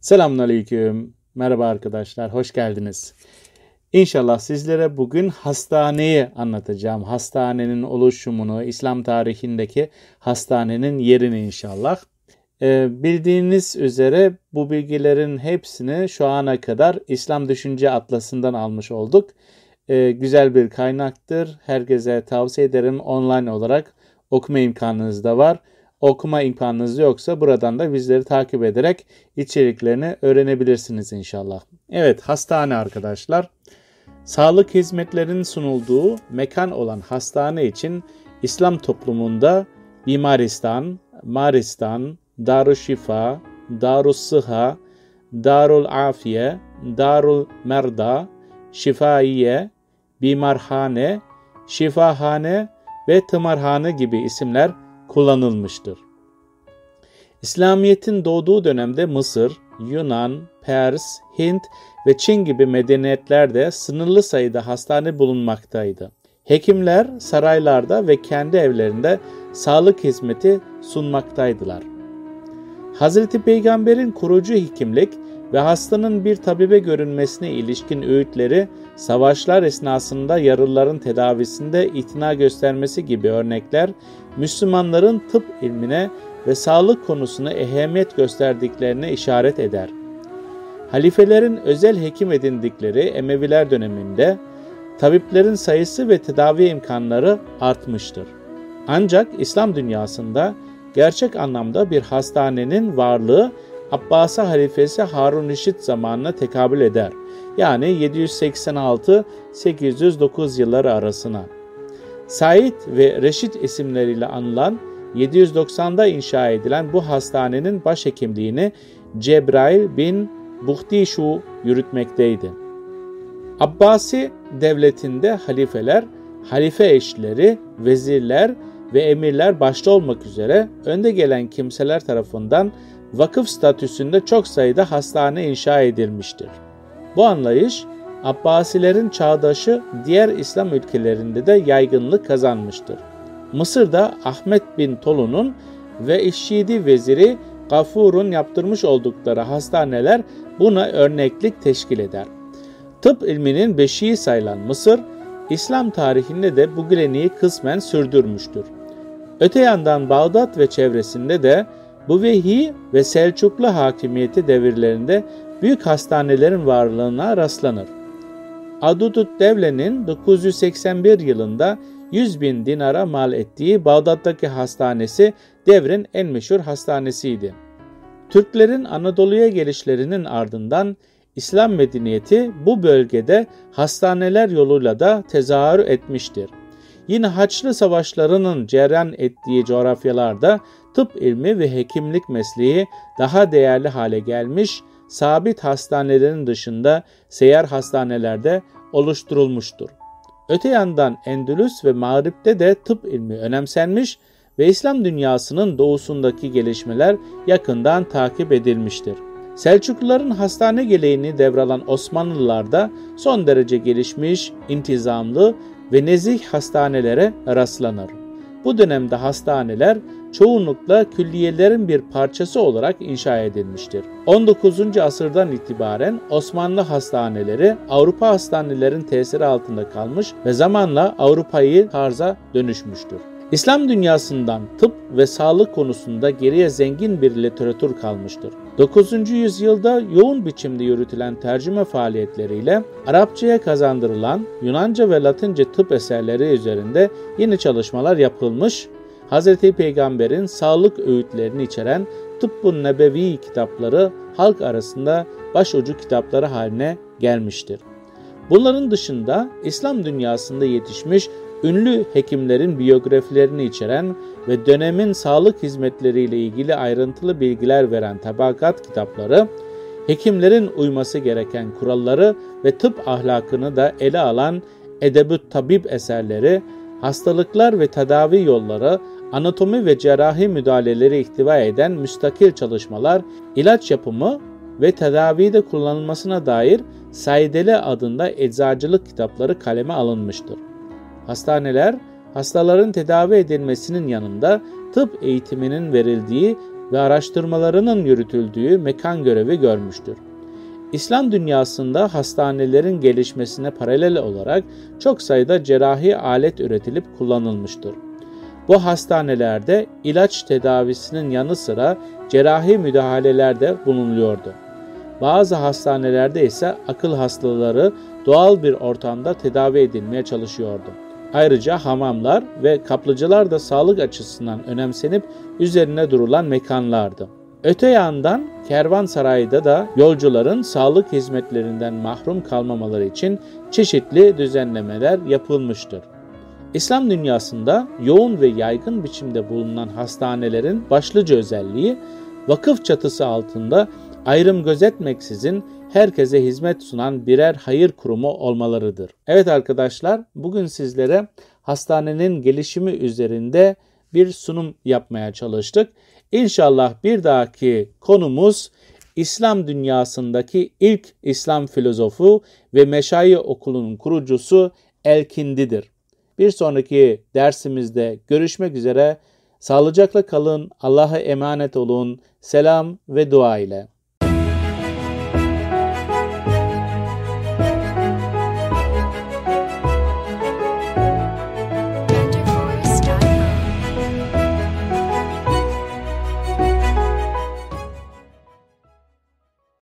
Selamünaleyküm. Merhaba arkadaşlar, hoş geldiniz. İnşallah sizlere bugün hastaneyi anlatacağım. Hastanenin oluşumunu, İslam tarihindeki hastanenin yerini inşallah. Ee, bildiğiniz üzere bu bilgilerin hepsini şu ana kadar İslam Düşünce Atlası'ndan almış olduk. Ee, güzel bir kaynaktır. Herkese tavsiye ederim. Online olarak okuma imkanınız da var okuma imkanınız yoksa buradan da bizleri takip ederek içeriklerini öğrenebilirsiniz inşallah. Evet hastane arkadaşlar. Sağlık hizmetlerinin sunulduğu mekan olan hastane için İslam toplumunda Bimaristan, Maristan, Darüşşifa, Darus Sıha, Darul Afiye, Darul Merda, Şifaiye, Bimarhane, Şifahane ve Tımarhane gibi isimler kullanılmıştır. İslamiyet'in doğduğu dönemde Mısır, Yunan, Pers, Hint ve Çin gibi medeniyetlerde sınırlı sayıda hastane bulunmaktaydı. Hekimler saraylarda ve kendi evlerinde sağlık hizmeti sunmaktaydılar. Hazreti Peygamber'in kurucu hekimlik ve hastanın bir tabibe görünmesine ilişkin öğütleri savaşlar esnasında yaralıların tedavisinde itina göstermesi gibi örnekler Müslümanların tıp ilmine ve sağlık konusuna ehemmiyet gösterdiklerine işaret eder. Halifelerin özel hekim edindikleri Emeviler döneminde tabiplerin sayısı ve tedavi imkanları artmıştır. Ancak İslam dünyasında gerçek anlamda bir hastanenin varlığı Abbasi halifesi Harun Reşit zamanına tekabül eder. Yani 786-809 yılları arasına. Said ve Reşit isimleriyle anılan 790'da inşa edilen bu hastanenin başhekimliğini Cebrail bin Buhtişu yürütmekteydi. Abbasi devletinde halifeler, halife eşleri, vezirler ve emirler başta olmak üzere önde gelen kimseler tarafından vakıf statüsünde çok sayıda hastane inşa edilmiştir. Bu anlayış Abbasilerin çağdaşı diğer İslam ülkelerinde de yaygınlık kazanmıştır. Mısır'da Ahmet bin Tolu'nun ve İşşidi veziri Gafur'un yaptırmış oldukları hastaneler buna örneklik teşkil eder. Tıp ilminin beşiği sayılan Mısır, İslam tarihinde de bu geleneği kısmen sürdürmüştür. Öte yandan Bağdat ve çevresinde de bu vehi ve Selçuklu hakimiyeti devirlerinde büyük hastanelerin varlığına rastlanır. Adudut Devle'nin 981 yılında 100 bin dinara mal ettiği Bağdat'taki hastanesi devrin en meşhur hastanesiydi. Türklerin Anadolu'ya gelişlerinin ardından İslam medeniyeti bu bölgede hastaneler yoluyla da tezahür etmiştir. Yine Haçlı Savaşlarının cereyan ettiği coğrafyalarda tıp ilmi ve hekimlik mesleği daha değerli hale gelmiş, sabit hastanelerin dışında seyyar hastanelerde oluşturulmuştur. Öte yandan Endülüs ve Mağrip'te de tıp ilmi önemsenmiş ve İslam dünyasının doğusundaki gelişmeler yakından takip edilmiştir. Selçukluların hastane geleğini devralan Osmanlılar da son derece gelişmiş, intizamlı ve nezih hastanelere rastlanır. Bu dönemde hastaneler çoğunlukla külliyelerin bir parçası olarak inşa edilmiştir. 19. asırdan itibaren Osmanlı hastaneleri Avrupa hastanelerin tesiri altında kalmış ve zamanla Avrupa'yı tarza dönüşmüştür. İslam dünyasından tıp ve sağlık konusunda geriye zengin bir literatür kalmıştır. 9. yüzyılda yoğun biçimde yürütülen tercüme faaliyetleriyle Arapçaya kazandırılan Yunanca ve Latince tıp eserleri üzerinde yeni çalışmalar yapılmış, Hz. Peygamber'in sağlık öğütlerini içeren Tıbbun Nebevi kitapları halk arasında başucu kitapları haline gelmiştir. Bunların dışında İslam dünyasında yetişmiş ünlü hekimlerin biyografilerini içeren ve dönemin sağlık hizmetleriyle ilgili ayrıntılı bilgiler veren tabakat kitapları, hekimlerin uyması gereken kuralları ve tıp ahlakını da ele alan edebüt tabip eserleri, hastalıklar ve tedavi yolları, anatomi ve cerrahi müdahaleleri ihtiva eden müstakil çalışmalar, ilaç yapımı ve tedavide kullanılmasına dair Saideli adında eczacılık kitapları kaleme alınmıştır. Hastaneler, hastaların tedavi edilmesinin yanında tıp eğitiminin verildiği ve araştırmalarının yürütüldüğü mekan görevi görmüştür. İslam dünyasında hastanelerin gelişmesine paralel olarak çok sayıda cerrahi alet üretilip kullanılmıştır. Bu hastanelerde ilaç tedavisinin yanı sıra cerrahi müdahaleler de bulunuluyordu. Bazı hastanelerde ise akıl hastaları doğal bir ortamda tedavi edilmeye çalışıyordu. Ayrıca hamamlar ve kaplıcalar da sağlık açısından önemsenip üzerine durulan mekanlardı. Öte yandan kervansarayda da yolcuların sağlık hizmetlerinden mahrum kalmamaları için çeşitli düzenlemeler yapılmıştır. İslam dünyasında yoğun ve yaygın biçimde bulunan hastanelerin başlıca özelliği vakıf çatısı altında ayrım gözetmeksizin herkese hizmet sunan birer hayır kurumu olmalarıdır. Evet arkadaşlar, bugün sizlere hastanenin gelişimi üzerinde bir sunum yapmaya çalıştık. İnşallah bir dahaki konumuz İslam dünyasındaki ilk İslam filozofu ve Meşayi okulunun kurucusu Elkindi'dir. Bir sonraki dersimizde görüşmek üzere. Sağlıcakla kalın, Allah'a emanet olun. Selam ve dua ile.